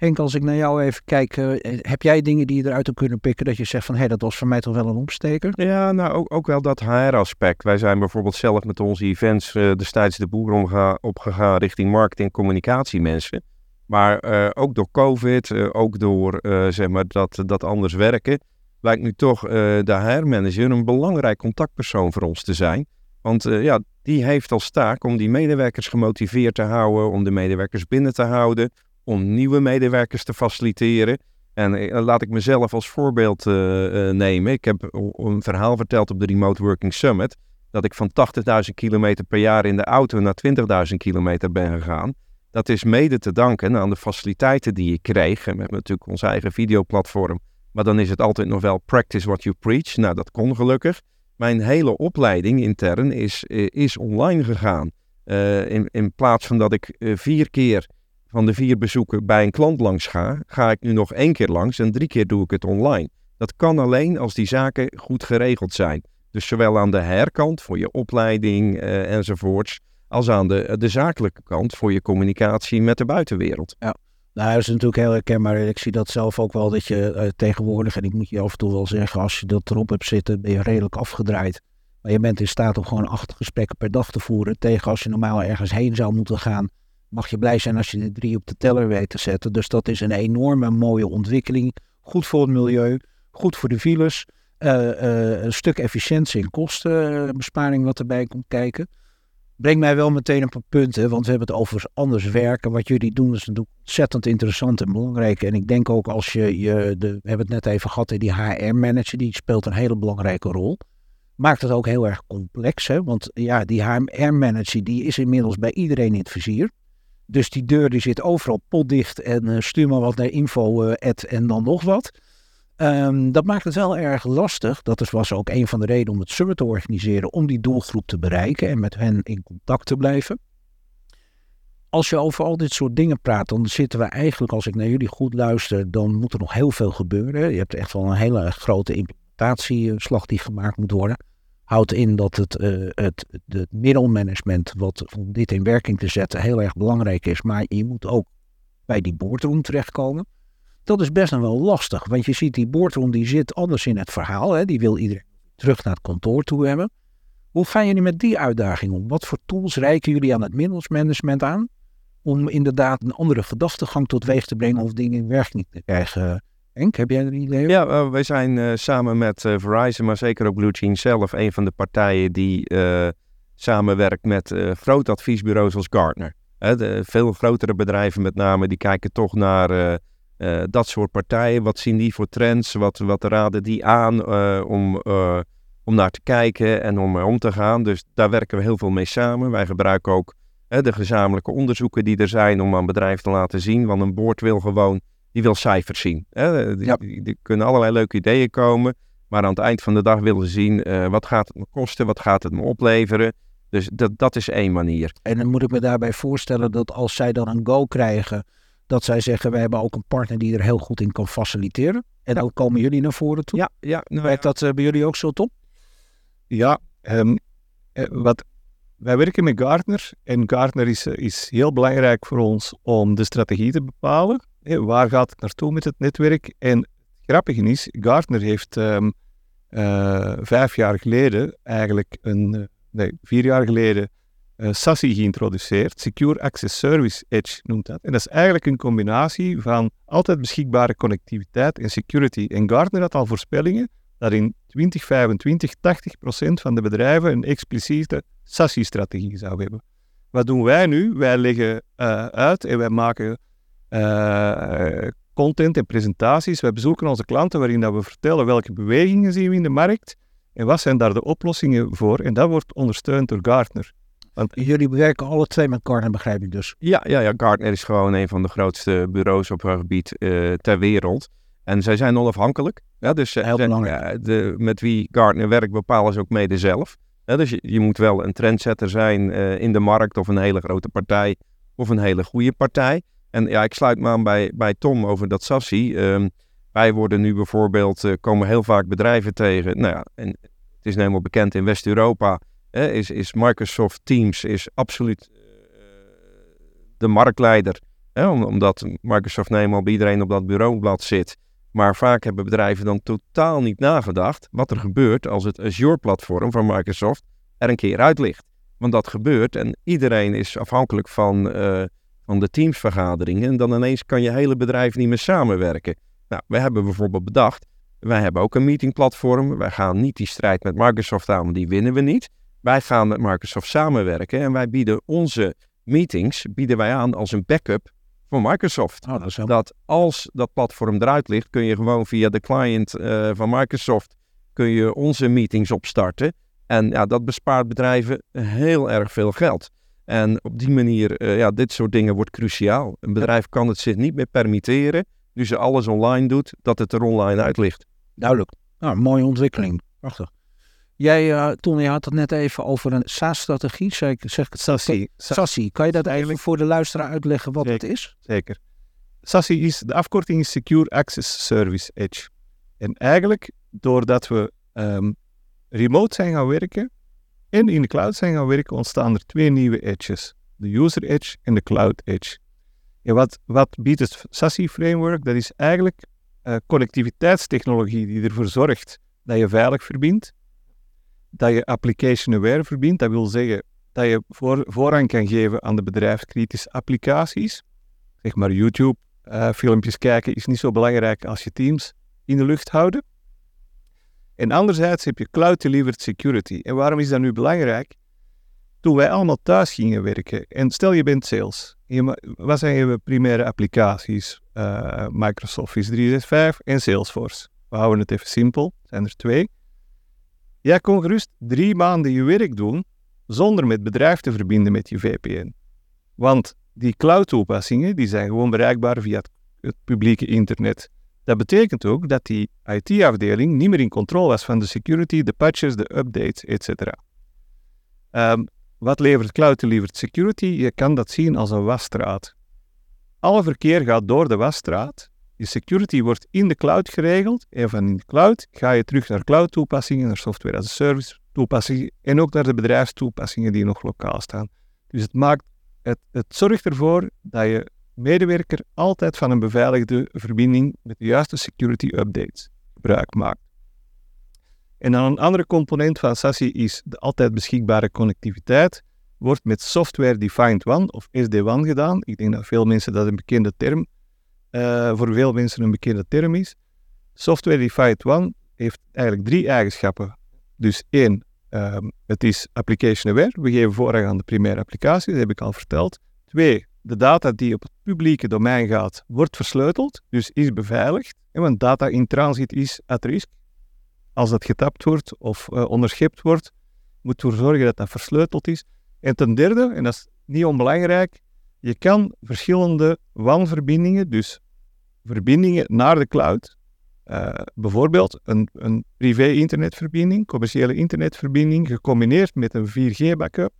Henk, als ik naar jou even kijk, eh, heb jij dingen die je eruit hebt kunnen pikken dat je zegt van hé, hey, dat was voor mij toch wel een opsteker? Ja, nou ook, ook wel dat HR-aspect. Wij zijn bijvoorbeeld zelf met onze events uh, destijds de boer opgegaan richting marketing en communicatiemensen. Maar uh, ook door COVID, ook door zeg maar dat, dat anders werken, lijkt nu toch de HR-manager een belangrijk contactpersoon voor ons te zijn. Want ja, die heeft als taak om die medewerkers gemotiveerd te houden, om de medewerkers binnen te houden, om nieuwe medewerkers te faciliteren. En eh, laat ik mezelf als voorbeeld uh, uh, nemen. Ik heb een verhaal verteld op de Remote Working Summit. Dat ik van 80.000 kilometer per jaar in de auto naar 20.000 kilometer ben gegaan. Dat is mede te danken aan de faciliteiten die ik kreeg. En hebben natuurlijk ons eigen videoplatform. Maar dan is het altijd nog wel practice what you preach. Nou, dat kon gelukkig. Mijn hele opleiding intern is, is online gegaan. in, in plaats van dat ik vier keer van de vier bezoeken bij een klant langs ga, ga ik nu nog één keer langs en drie keer doe ik het online. Dat kan alleen als die zaken goed geregeld zijn. Dus zowel aan de herkant voor je opleiding uh, enzovoorts, als aan de, de zakelijke kant voor je communicatie met de buitenwereld. Ja. Nou, dat is natuurlijk heel herkenbaar. Ik zie dat zelf ook wel dat je uh, tegenwoordig, en ik moet je af en toe wel zeggen, als je dat erop hebt zitten, ben je redelijk afgedraaid. Maar je bent in staat om gewoon acht gesprekken per dag te voeren. Tegen als je normaal ergens heen zou moeten gaan mag je blij zijn als je de drie op de teller weet te zetten. Dus dat is een enorme mooie ontwikkeling. Goed voor het milieu, goed voor de files. Uh, uh, een stuk efficiëntie en kostenbesparing wat erbij komt kijken. Brengt mij wel meteen een paar punten, want we hebben het over anders werken. Wat jullie doen is ontzettend interessant en belangrijk. En ik denk ook als je, je de, we hebben het net even gehad, die HR-manager, die speelt een hele belangrijke rol. Maakt het ook heel erg complex, hè? want ja, die HR-manager die is inmiddels bij iedereen in het vizier. Dus die deur die zit overal potdicht en uh, stuur maar wat naar info uh, en dan nog wat. Um, dat maakt het wel erg lastig. Dat is, was ook een van de redenen om het summit te organiseren, om die doelgroep te bereiken en met hen in contact te blijven. Als je over al dit soort dingen praat, dan zitten we eigenlijk, als ik naar jullie goed luister, dan moet er nog heel veel gebeuren. Je hebt echt wel een hele grote implementatieslag die gemaakt moet worden houdt in dat het, uh, het, het middelmanagement, wat om dit in werking te zetten, heel erg belangrijk is. Maar je moet ook bij die boardroom terechtkomen. Dat is best wel lastig, want je ziet die boardroom die zit anders in het verhaal. Hè? Die wil iedereen terug naar het kantoor toe hebben. Hoe gaan jullie met die uitdaging om? Wat voor tools reiken jullie aan het middelmanagement aan? Om inderdaad een andere gedachtegang tot weeg te brengen of dingen in werking te krijgen Henk, heb jij een idee? Ja, wij zijn uh, samen met uh, Verizon, maar zeker ook Blue Jeans zelf, een van de partijen die samenwerkt met grote adviesbureaus als Gartner. De, veel grotere bedrijven met name, die kijken toch naar dat soort partijen. Wat zien die voor trends? Wat, wat raden die aan om, om naar te kijken en om om te gaan? Dus daar werken we heel veel mee samen. Wij gebruiken ook de gezamenlijke onderzoeken die er zijn om aan bedrijven te laten zien. Want een boord wil gewoon die wil cijfers zien. Hè? Die, die, kunnen allerlei leuke ideeën komen. Maar aan het eind van de dag willen ze zien uh, wat gaat het me kosten, wat gaat het me opleveren. Dus dat, dat is één manier. En dan moet ik me daarbij voorstellen dat als zij dan een go krijgen, dat zij zeggen, we hebben ook een partner die er heel goed in kan faciliteren. En dan komen jullie naar voren toe. Ja, ja. Nou, Werkt dat uh, bij jullie ook zo top? Ja, um, wat, wij werken met Gartner en Gartner is, is heel belangrijk voor ons om de strategie te bepalen waar gaat het naartoe met het netwerk? En het grappige is, Gartner heeft um, vijf jaar geleden, eigenlijk een, uh, nee, vier jaar geleden, uh, SASI geïntroduceerd. Secure Access Service Edge noemt dat. En dat is eigenlijk een combinatie van altijd beschikbare connectiviteit en security. En Gartner had al voorspellingen dat in 2025 80% van de bedrijven een expliciete SASI-strategie zou hebben. Wat doen wij nu? Wij leggen uit en wij maken eh, content en presentaties. We bezoeken onze klanten waarin dat we vertellen welke bewegingen zien we in de markt en wat zijn daar de oplossingen voor. En dat wordt ondersteund door Gartner. Want jullie werken alle twee met Gartner, begrijp ik dus. Ja, ja, ja, Gartner is gewoon een van de grootste bureaus op het gebied uh, ter wereld. En zij zijn onafhankelijk. Ja, dus Heel belangrijk. de, met wie Gartner werkt bepalen ze ook mede zelf. Ja, dus je, je, moet wel een trendsetter zijn uh, in de markt of een hele grote partij of een hele goede partij. En ja, ik sluit me aan bij, bij Tom over dat SASI. Um, wij worden nu bijvoorbeeld, uh, komen heel vaak bedrijven tegen. Nou ja, en het is helemaal bekend in West-Europa. Is, is Microsoft Teams is absoluut uh, de marktleider. Omdat Microsoft eenmaal bij iedereen op dat bureaublad zit. Maar vaak hebben bedrijven dan totaal niet nagedacht wat er gebeurt als het Azure-platform van Microsoft er een keer uit ligt. Want dat gebeurt en iedereen is afhankelijk van, uh, van de teamsvergaderingen. En dan ineens kan je hele bedrijf niet meer samenwerken. Nou, we hebben bijvoorbeeld bedacht, wij hebben ook een meetingplatform. Wij gaan niet die strijd met Microsoft aan, want die winnen we niet. Wij gaan met Microsoft samenwerken en wij bieden onze meetings bieden wij aan als een backup voor Microsoft. Oh, dat, dat, als dat platform eruit ligt, kun je gewoon via de client uh, van Microsoft kun je onze meetings opstarten. En ja, dat bespaart bedrijven heel erg veel geld. En op die manier, uh, ja, dit soort dingen wordt cruciaal. Een bedrijf kan het zich niet meer permitteren, nu ze alles online doet, dat het er online uit ligt. Duidelijk. Nou, mooie ontwikkeling. Prachtig. Jij, uh, Ton, je had het net even over een SaaS-strategie. Zeg, zeg ik het? SASI. SASI. Kan je dat eigenlijk voor de luisteraar uitleggen wat Zeker. het is? Zeker. SASI is, de afkorting is Secure Access Service Edge. En eigenlijk, doordat we um, remote zijn gaan werken en in de cloud zijn gaan werken, ontstaan er twee nieuwe edges. De User Edge en de Cloud Edge. En wat, wat biedt het SASI-framework? Dat is eigenlijk uh, connectiviteitstechnologie die ervoor zorgt dat je veilig verbindt, dat je application aware verbindt. Dat wil zeggen dat je voor, voorrang kan geven aan de bedrijfskritische applicaties. Zeg maar YouTube, uh, filmpjes kijken is niet zo belangrijk als je teams in de lucht houden. En anderzijds heb je cloud-delivered security. En waarom is dat nu belangrijk? Toen wij allemaal thuis gingen werken, en stel je bent sales, je, wat zijn je primaire applicaties? Uh, Microsoft Office 365 en Salesforce. We houden het even simpel, zijn er twee. Jij kon gerust drie maanden je werk doen zonder met bedrijf te verbinden met je VPN. Want die cloud-toepassingen die zijn gewoon bereikbaar via het publieke internet. Dat betekent ook dat die IT-afdeling niet meer in controle was van de security, de patches, de updates, etc. Um, wat levert cloud-delivered security? Je kan dat zien als een wasstraat. Alle verkeer gaat door de wasstraat. Je security wordt in de cloud geregeld. En van in de cloud ga je terug naar cloud-toepassingen, naar software as a service toepassingen en ook naar de bedrijfstoepassingen die nog lokaal staan. Dus het, maakt, het, het zorgt ervoor dat je medewerker altijd van een beveiligde verbinding met de juiste security updates gebruik maakt. En dan een andere component van SASI is de altijd beschikbare connectiviteit. Wordt met Software Defined WAN of SD-WAN gedaan. Ik denk dat veel mensen dat een bekende term, uh, voor veel mensen een bekende term is. Software Defined WAN heeft eigenlijk drie eigenschappen. Dus één, um, het is application aware. We geven voorrang aan de primaire applicatie, dat heb ik al verteld. Twee, de data die op het publieke domein gaat, wordt versleuteld, dus is beveiligd. Want data in transit is at risk. Als dat getapt wordt of uh, onderschept wordt, moet ervoor zorgen dat dat versleuteld is. En ten derde, en dat is niet onbelangrijk, je kan verschillende WAN-verbindingen, dus verbindingen naar de cloud, uh, bijvoorbeeld een, een privé-internetverbinding, commerciële internetverbinding, gecombineerd met een 4G-backup,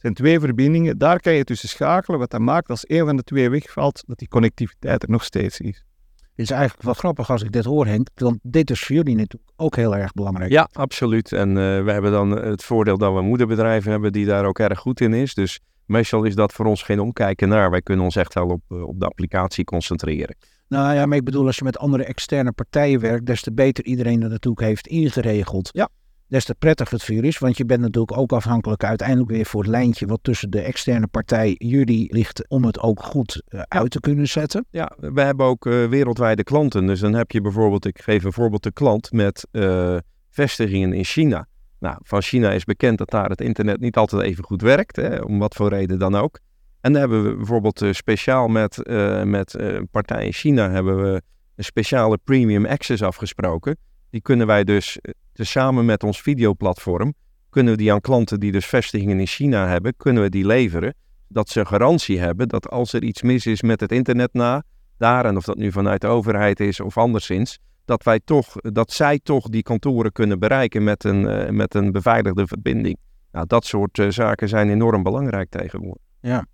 zijn twee verbindingen. Daar kan je tussen schakelen, wat dat maakt als een van de twee wegvalt, dat die connectiviteit er nog steeds is. Het is eigenlijk wel grappig als ik dit hoor, Henk, want dit is voor jullie natuurlijk ook heel erg belangrijk. Ja, absoluut. En uh, we hebben dan het voordeel dat we moederbedrijven hebben die daar ook erg goed in is. Dus meestal is dat voor ons geen omkijken naar. Wij kunnen ons echt wel op, uh, op de applicatie concentreren. Nou ja, maar ik bedoel, als je met andere externe partijen werkt, des te beter iedereen dat natuurlijk heeft ingeregeld. Ja. Des te prettiger het voor jullie is, want je bent natuurlijk ook afhankelijk uiteindelijk weer voor het lijntje wat tussen de externe partij jullie ligt om het ook goed uh, uit te kunnen zetten. Ja, we hebben ook uh, wereldwijde klanten. Dus dan heb je bijvoorbeeld, ik geef een voorbeeld, de klant met uh, vestigingen in China. Nou, van China is bekend dat daar het internet niet altijd even goed werkt, hè, om wat voor reden dan ook. En dan hebben we bijvoorbeeld speciaal met, met uh, een partij in China hebben we een speciale premium access afgesproken. Die kunnen wij dus samen met ons videoplatform, kunnen we die aan klanten die dus vestigingen in China hebben, kunnen we die leveren. Dat ze garantie hebben dat als er iets mis is met het internet na, daar en of dat nu vanuit de overheid is of anderszins, dat wij toch, dat zij toch die kantoren kunnen bereiken met een, met een beveiligde verbinding. Nou, dat soort zaken zijn enorm belangrijk tegenwoordig. Ja,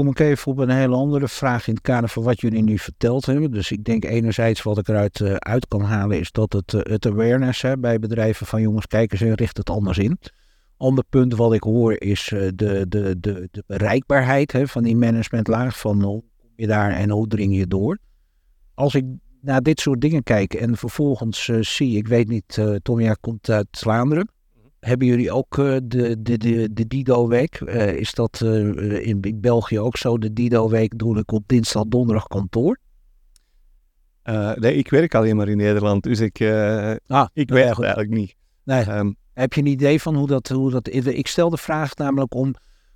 kom ik even op een hele andere vraag in het kader van wat jullie nu verteld hebben. Dus ik denk enerzijds wat ik eruit uh, uit kan halen is dat het, uh, het awareness hè, bij bedrijven van jongens, kijken ze richt het anders in. Ander punt wat ik hoor is uh, de, de, de, de bereikbaarheid hè, van die managementlaag. Van hoe kom je daar en hoe dring je door. Als ik naar dit soort dingen kijk en vervolgens zie, ik weet niet, Tom, jij komt uit Vlaanderen. Hebben jullie ook uh, de, de, de, de Dido-week? Uh, is dat uh, in, België ook zo? De Dido-week doe ik op dinsdag, donderdag kantoor? nee, ik werk alleen maar in Nederland, dus ik, ah, ik weet het eigenlijk niet. Nee. Um, Heb je een idee van hoe dat, hoe dat... Ik stel de vraag namelijk om,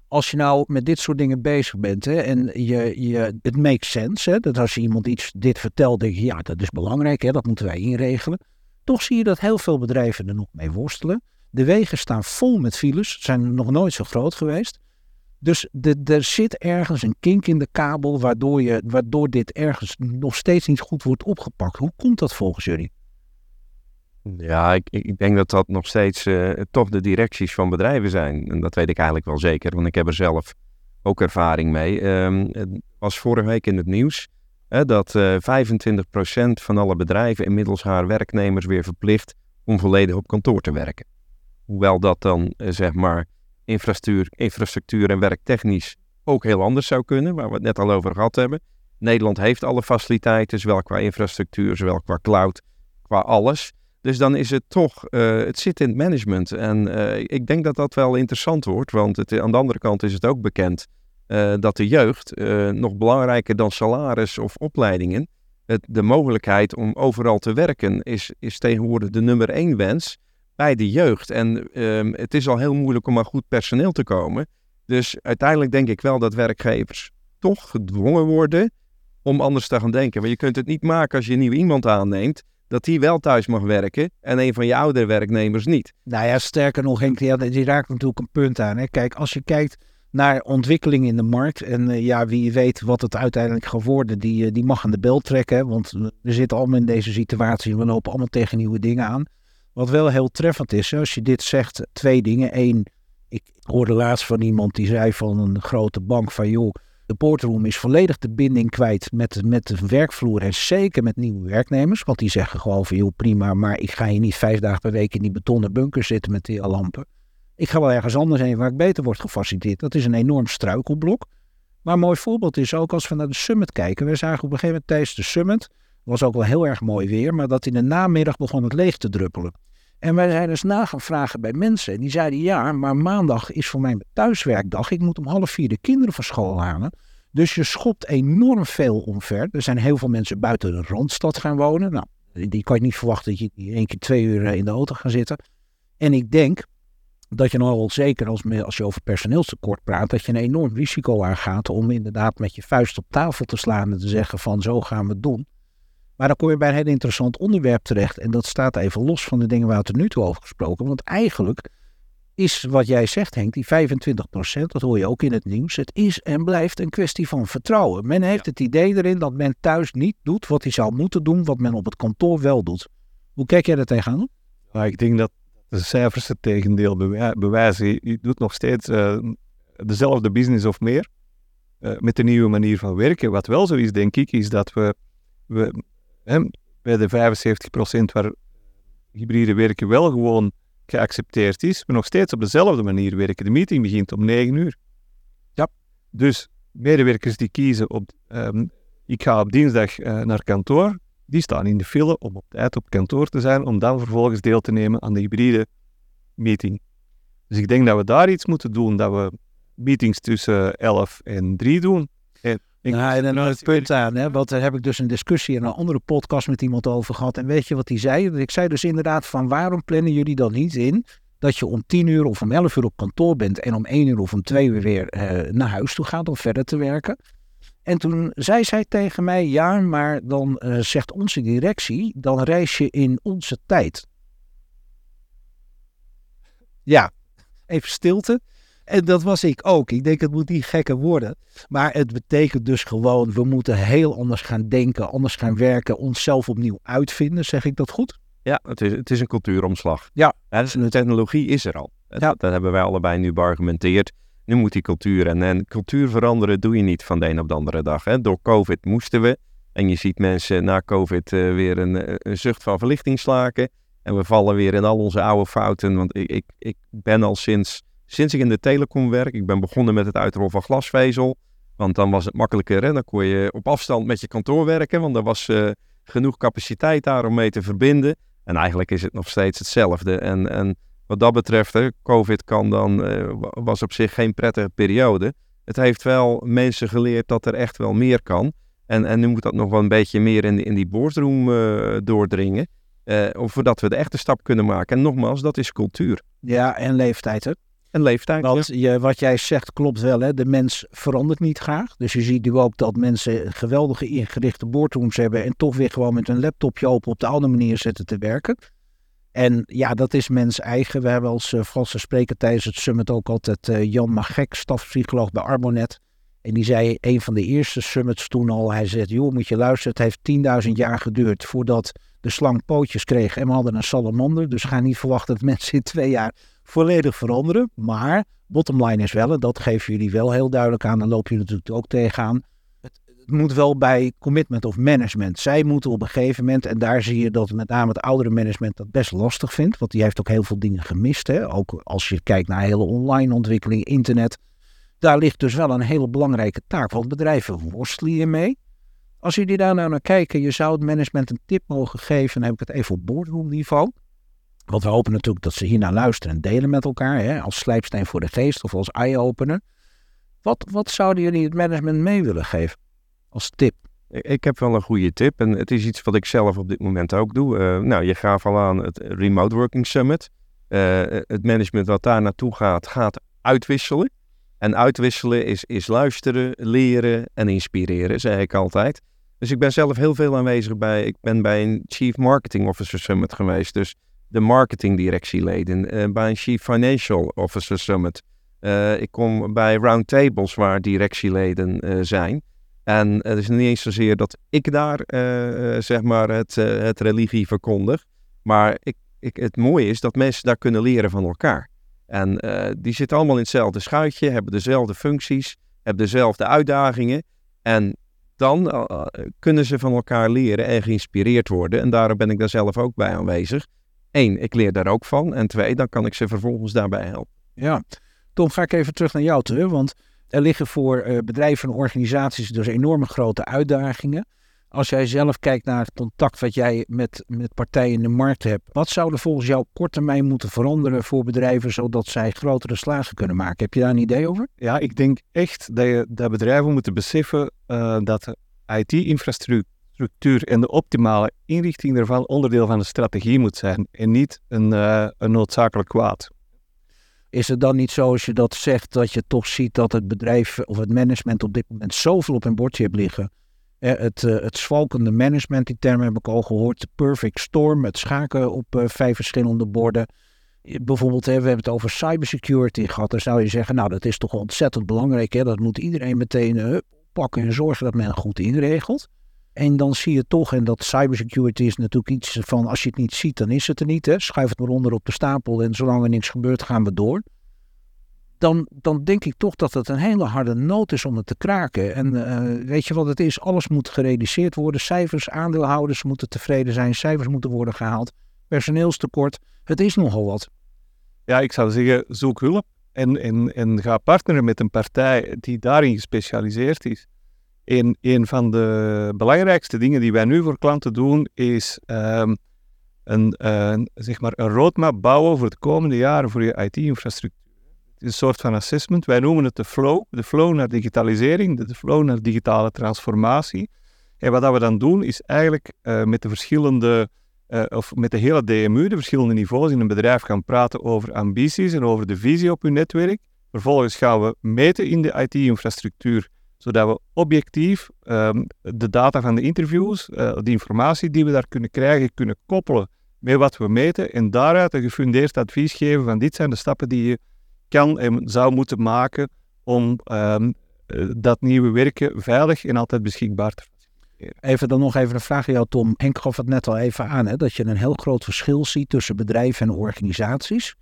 als je nou met dit soort dingen bezig bent hè, en je, je, het makes sense, hè, dat als je iemand iets dit vertelt, denk je, ja, dat is belangrijk, hè, dat moeten wij inregelen. Toch zie je dat heel veel bedrijven er nog mee worstelen. De wegen staan vol met files, zijn nog nooit zo groot geweest. Dus er zit ergens een kink in de kabel waardoor, je, waardoor dit ergens nog steeds niet goed wordt opgepakt. Hoe komt dat volgens jullie? Ja, ik, ik denk dat dat nog steeds uh, toch de directies van bedrijven zijn. En dat weet ik eigenlijk wel zeker, want ik heb er zelf ook ervaring mee. Um, het was vorige week in het nieuws hè, dat uh, eh, 25% van alle bedrijven inmiddels haar werknemers weer verplicht om volledig op kantoor te werken. Hoewel dat dan, eh, zeg maar, infrastructuur, infrastructuur en werktechnisch ook heel anders zou kunnen, waar we het net al over gehad hebben. Nederland heeft alle faciliteiten, zowel qua infrastructuur, zowel qua cloud, qua alles. Dus dan is het toch, uh, het zit in het management. En uh, ik denk dat dat wel interessant wordt, want het, aan de andere kant is het ook bekend dat de jeugd, nog belangrijker dan salaris of opleidingen, de mogelijkheid om overal te werken is, is tegenwoordig de nummer één wens bij de jeugd. En um, het is al heel moeilijk om aan goed personeel te komen. Dus uiteindelijk denk ik wel dat werkgevers toch gedwongen worden om anders te gaan denken. Want je kunt het niet maken als je nieuw iemand aanneemt, dat die wel thuis mag werken en een van je oudere werknemers niet. Nou ja, sterker nog, Henk, die raakt natuurlijk een punt aan. Hè. Kijk, als je kijkt naar ontwikkeling in de markt. En uh, ja, wie weet wat het uiteindelijk gaat worden, die, uh, die mag aan de bel trekken. Want we zitten allemaal in deze situatie. We lopen allemaal tegen nieuwe dingen aan. Wat wel heel treffend is, als je dit zegt, twee dingen. Eén, ik hoorde laatst van iemand die zei van een grote bank van joh, de boardroom is volledig de binding kwijt met, met de werkvloer en zeker met nieuwe werknemers. Want die zeggen gewoon van joh, prima, maar ik ga hier niet vijf dagen per week in die betonnen bunker zitten met die lampen. Ik ga wel ergens anders heen waar ik beter word gefaciliteerd. Dat is een enorm struikelblok. Maar een mooi voorbeeld is ook als we naar de summit kijken. We zagen op een gegeven moment tijdens de summit was ook wel heel erg mooi weer, maar dat in de namiddag begon het leeg te druppelen. En wij zijn dus na gaan vragen bij mensen. En die zeiden ja, maar maandag is voor mij thuiswerkdag. Ik moet om half vier de kinderen van school halen. Dus je schopt enorm veel omver. Er zijn heel veel mensen buiten de Randstad gaan wonen. Nou, die kan je niet verwachten dat je één keer twee uur in de auto gaat zitten. En ik denk dat je nogal zeker als, als je over personeelstekort praat, dat je een enorm risico aangaat om inderdaad met je vuist op tafel te slaan en te zeggen van zo gaan we het doen. Maar dan kom je bij een heel interessant onderwerp terecht. En dat staat even los van de dingen waar we het er nu toe over gesproken. Want eigenlijk is wat jij zegt, Henk, die 25% dat hoor je ook in het nieuws. Het is en blijft een kwestie van vertrouwen. Men heeft het idee erin dat men thuis niet doet wat hij zou moeten doen, wat men op het kantoor wel doet. Hoe kijk jij er tegenaan? Ja, ik denk dat de cijfers het tegendeel bewijzen. Je doet nog steeds uh, dezelfde business of meer. Uh, met de nieuwe manier van werken. Wat wel zo is, denk ik, is dat we, we hè, bij de 75% waar hybride werken wel gewoon geaccepteerd is, maar nog steeds op dezelfde manier werken. De meeting begint om 9 uur. Ja. Dus medewerkers die kiezen op, um, ik ga op dinsdag uh, naar kantoor, die staan in de file om op tijd op kantoor te zijn, om dan vervolgens deel te nemen aan de hybride meeting. Dus ik denk dat we daar iets moeten doen, dat we meetings tussen 11 en 3 doen. En nou, en dan het punt aan, hè, want daar heb ik dus een discussie in een andere podcast met iemand over gehad. En weet je wat hij zei? Ik zei dus inderdaad van waarom plannen jullie dan niet in dat je om tien uur of om elf uur op kantoor bent en om één uur of om twee uur weer naar huis toe gaat om verder te werken. En toen zei zij tegen mij, ja, maar dan zegt onze directie, dan reis je in onze tijd. Ja, even stilte. En dat was ik ook. Ik denk, het moet niet gekker worden. Maar het betekent dus gewoon, we moeten heel anders gaan denken, anders gaan werken, onszelf opnieuw uitvinden. Zeg ik dat goed? Ja, het is, het is een cultuuromslag. Ja. de technologie is er al. Ja. Dat, hebben wij allebei nu beargumenteerd. Nu moet die cultuur en, en cultuur veranderen doe je niet van de een op de andere dag. Hè. Door COVID moesten we. En je ziet mensen na COVID uh, weer een, eh, een, zucht van verlichting slaken. En we vallen weer in al onze oude fouten. Want ik, ik, ik ben al sinds sinds ik in de telecom werk, ik ben begonnen met het uitrollen van glasvezel. Want dan was het makkelijker. Hè? Dan kon je op afstand met je kantoor werken. Want er was uh, genoeg capaciteit daar om mee te verbinden. En eigenlijk is het nog steeds hetzelfde. En, en wat dat betreft, COVID kan dan, uh, was op zich geen prettige periode. Het heeft wel mensen geleerd dat er echt wel meer kan. En, en nu moet dat nog wel een beetje meer in, in die boardroom uh, doordringen. voordat we de echte stap kunnen maken. En nogmaals, dat is cultuur. Ja, en leeftijd hè? En leeftijd. Want je, wat jij zegt klopt wel, hè? de mens verandert niet graag. Dus je ziet nu ook dat mensen geweldige ingerichte boardrooms hebben en toch weer gewoon met een laptopje open op de oude manier zitten te werken. En ja, dat is mens eigen. We hebben als uh, Franse spreker tijdens het summit ook altijd uh, Jan Magek, stafpsycholoog bij Arbonet. En die zei een van de eerste summits toen al, hij zegt, joh, moet je luisteren, het heeft 10.000 jaar geduurd voordat de slang pootjes kreeg en we hadden een salamander. Dus ga niet verwachten dat mensen in twee jaar volledig veranderen. Maar bottom line is wel, en dat geven jullie wel heel duidelijk aan, dan loop je natuurlijk ook tegenaan. Het, het moet wel bij commitment of management. Zij moeten op een gegeven moment, en daar zie je dat met name het oudere management dat best lastig vindt, want die heeft ook heel veel dingen gemist. Hè? Ook als je kijkt naar hele online ontwikkeling, internet. Daar ligt dus wel een hele belangrijke taak, want bedrijven worstelen hiermee. Als jullie daar nou naar kijken, je zou het management een tip mogen geven, dan heb ik het even op boardroom niveau. Want we hopen natuurlijk dat ze hiernaar luisteren en delen met elkaar. Hè, als slijpsteen voor de geest of als eye-opener. Wat, wat zouden jullie het management mee willen geven als tip? Ik heb wel een goede tip en het is iets wat ik zelf op dit moment ook doe. Uh, nou, je gaf al aan het Remote Working Summit. Uh, het management wat daar naartoe gaat, gaat uitwisselen. En uitwisselen is, is luisteren, leren en inspireren, zeg ik altijd. Dus ik ben zelf heel veel aanwezig bij, ik ben bij een Chief Marketing Officer Summit geweest. Dus de marketingdirectieleden, uh, bij een Chief Financial Officer Summit. Uh, ik kom bij roundtables waar directieleden uh, zijn. En het is niet eens zozeer dat ik daar zeg maar het, het religie verkondig. Maar ik, ik, het mooie is dat mensen daar kunnen leren van elkaar. En die zitten allemaal in hetzelfde schuitje, hebben dezelfde functies, hebben dezelfde uitdagingen. En dan kunnen ze van elkaar leren en geïnspireerd worden. En daarom ben ik daar zelf ook bij aanwezig. Eén, ik leer daar ook van. En twee, dan kan ik ze vervolgens daarbij helpen. Ja, Tom, ga ik even terug naar jou terug. Want er liggen voor uh, bedrijven en organisaties dus enorme grote uitdagingen. Als jij zelf kijkt naar het contact wat jij met, met partijen in de markt hebt, wat zou er volgens jou kort termijn moeten veranderen voor bedrijven zodat zij grotere slagen kunnen maken? Heb je daar een idee over? Ja, ik denk echt dat, je, dat bedrijven moeten beseffen uh, dat IT-infrastructuur structuur en de optimale inrichting daarvan onderdeel van de strategie moet zijn en niet een, uh, een noodzakelijk kwaad. Is het dan niet zo als je dat zegt dat je toch ziet dat het bedrijf of het management op dit moment zoveel op een bordje heeft liggen? het, uh, het zwalkende management, die term heb ik al gehoord. De perfect storm, het schaken op vijf verschillende borden. Bijvoorbeeld, we hebben het over cybersecurity gehad. Dan zou je zeggen, nou dat is toch ontzettend belangrijk. Hè? Dat moet iedereen meteen pakken en zorgen dat men goed inregelt. En dan zie je toch, en dat cybersecurity is natuurlijk iets van als je het niet ziet, dan is het er niet. Hè? Schuif het maar onder op de stapel en zolang er niks gebeurt, gaan we door. Dan, dan denk ik toch dat het een hele harde nood is om het te kraken. En uh, weet je wat het is? Alles moet gereduceerd worden. Cijfers, aandeelhouders moeten tevreden zijn. Cijfers moeten worden gehaald. Personeelstekort. Het is nogal wat. Ja, ik zou zeggen, zoek hulp. En, en, en ga partneren met een partij die daarin gespecialiseerd is. Een, van de belangrijkste dingen die wij nu voor klanten doen, is um, een, zeg maar een roadmap bouwen voor de komende jaren voor je IT-infrastructuur. Het is een soort van assessment. Wij noemen het de flow. De flow naar digitalisering, de flow naar digitale transformatie. En wat we dan doen, is eigenlijk uh, met de verschillende of met de hele DMU, de verschillende niveaus in een bedrijf, gaan praten over ambities en over de visie op hun netwerk. Vervolgens gaan we meten in de IT-infrastructuur, zodat we objectief ehm, de data van de interviews, uh, de informatie die we daar kunnen krijgen, kunnen koppelen met wat we meten en daaruit een gefundeerd advies geven van dit zijn de stappen die je kan en zou moeten maken om ehm, eh, dat nieuwe werken veilig en altijd beschikbaar te. Even dan nog even een vraag aan jou, Tom. Henk gaf het net al even aan, hè, dat je een heel groot verschil ziet tussen bedrijven en organisaties.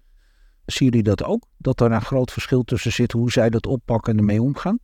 Zien jullie dat ook? Dat er een groot verschil tussen zit hoe zij dat oppakken en ermee omgaan?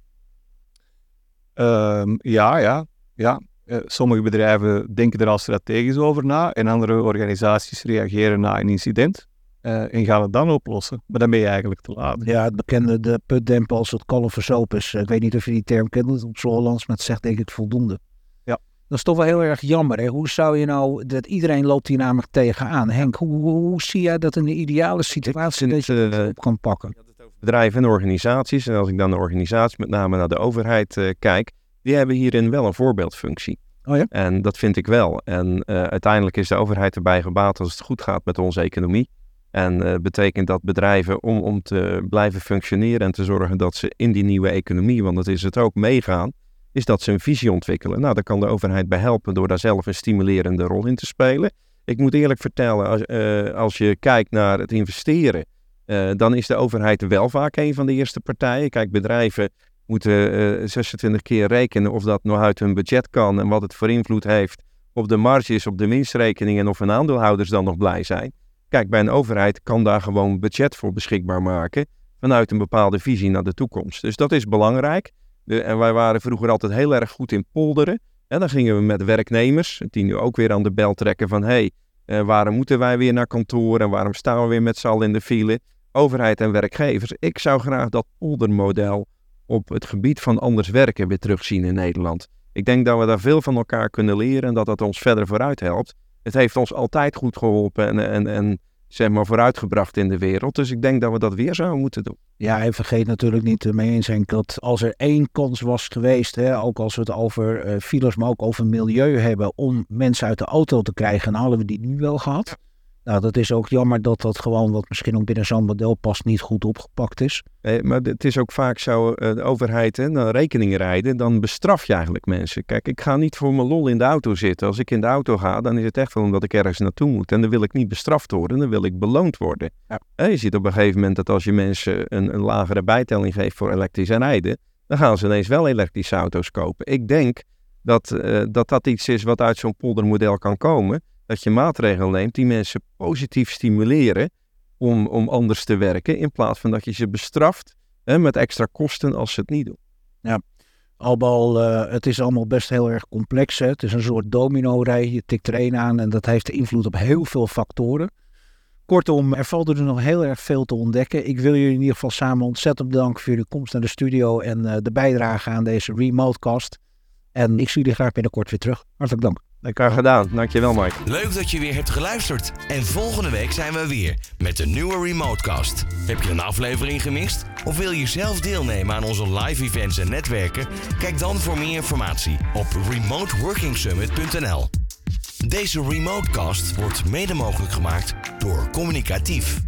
Um, ja, ja, ja. Uh, sommige bedrijven denken er al strategisch over na en andere organisaties reageren na een incident. Uh, en gaan het dan oplossen. Maar dan ben je eigenlijk te laat. Ja, het bekende de putdempen als het kalf verzoop is. Ik weet niet of je die term kent op Hollands, maar het zegt denk ik voldoende. Ja. Dat is toch wel heel erg jammer. Hè? Hoe zou je nou, dat iedereen loopt hier namelijk tegenaan. Henk, hoe, hoe, hoe zie jij dat in de ideale situatie dat je het uh, op kan pakken? Bedrijven en organisaties, en als ik dan de organisatie met name naar de overheid uh, kijk, die hebben hierin wel een voorbeeldfunctie. Oh ja? En dat vind ik wel. En uiteindelijk is de overheid erbij gebaat als het goed gaat met onze economie. En uh, betekent dat bedrijven om, om te blijven functioneren en te zorgen dat ze in die nieuwe economie, want dat is het ook, meegaan, is dat ze een visie ontwikkelen. Nou, daar kan de overheid bij helpen door daar zelf een stimulerende rol in te spelen. Ik moet eerlijk vertellen, als, uh, als je kijkt naar het investeren, uh, dan is de overheid wel vaak een van de eerste partijen. Kijk, bedrijven moeten 26 keer rekenen of dat nog uit hun budget kan en wat het voor invloed heeft op de marges, op de winstrekening en of hun aandeelhouders dan nog blij zijn. Kijk, bij een overheid kan daar gewoon budget voor beschikbaar maken vanuit een bepaalde visie naar de toekomst. Dus dat is belangrijk. De, en wij waren vroeger altijd heel erg goed in polderen. En dan gingen we met werknemers, die nu ook weer aan de bel trekken van hé, hey, uh, waarom moeten wij weer naar kantoor en waarom staan we weer met z'n allen in de file? Overheid en werkgevers. Ik zou graag dat poldermodel op het gebied van anders werken weer terugzien in Nederland. Ik denk dat we daar veel van elkaar kunnen leren en dat dat ons verder vooruit helpt het heeft ons altijd goed geholpen en, en, en zeg maar vooruitgebracht in de wereld. Dus ik denk dat we dat weer zouden moeten doen. Ja, en vergeet natuurlijk niet mee eens Henk, dat als er één kans was geweest, hè, ook als we het over uh, files, maar ook over milieu hebben, om mensen uit de auto te krijgen, dan hadden we die nu wel gehad. Nou, dat is ook jammer dat dat gewoon, wat misschien ook binnen zo'n model past, niet goed opgepakt is. Eh, maar het is ook vaak zo, uh, de overheid, hè, dan rekeningen rijden, dan bestraf je eigenlijk mensen. Kijk, ik ga niet voor mijn lol in de auto zitten. Als ik in de auto ga, dan is het echt wel omdat ik ergens naartoe moet. En dan wil ik niet bestraft worden, dan wil ik beloond worden. Ja. Eh, je ziet op een gegeven moment dat als je mensen een, een lagere bijtelling geeft voor elektrisch rijden, dan gaan ze ineens wel elektrische auto's kopen. Ik denk dat uh, dat, dat iets is wat uit zo'n poldermodel kan komen dat je maatregelen neemt die mensen positief stimuleren om, om anders te werken, in plaats van dat je ze bestraft hè, met extra kosten als ze het niet doen. Ja, Albal, uh, het is allemaal best heel erg complex. Hè? Het is een soort domino-rij. Je tikt er één aan en dat heeft invloed op heel veel factoren. Kortom, er valt er nog heel erg veel te ontdekken. Ik wil jullie in ieder geval samen ontzettend bedanken voor jullie komst naar de studio en uh, de bijdrage aan deze remotecast. En ik zie jullie graag binnenkort weer terug. Hartelijk dank. Lekker gedaan. Dankjewel, Mike. Leuk dat je weer hebt geluisterd. En volgende week zijn we weer met de nieuwe Remotecast. Heb je een aflevering gemist? Of wil je zelf deelnemen aan onze live events en netwerken? Kijk dan voor meer informatie op remoteworkingsummit.nl. Deze Remotecast wordt mede mogelijk gemaakt door Communicatief.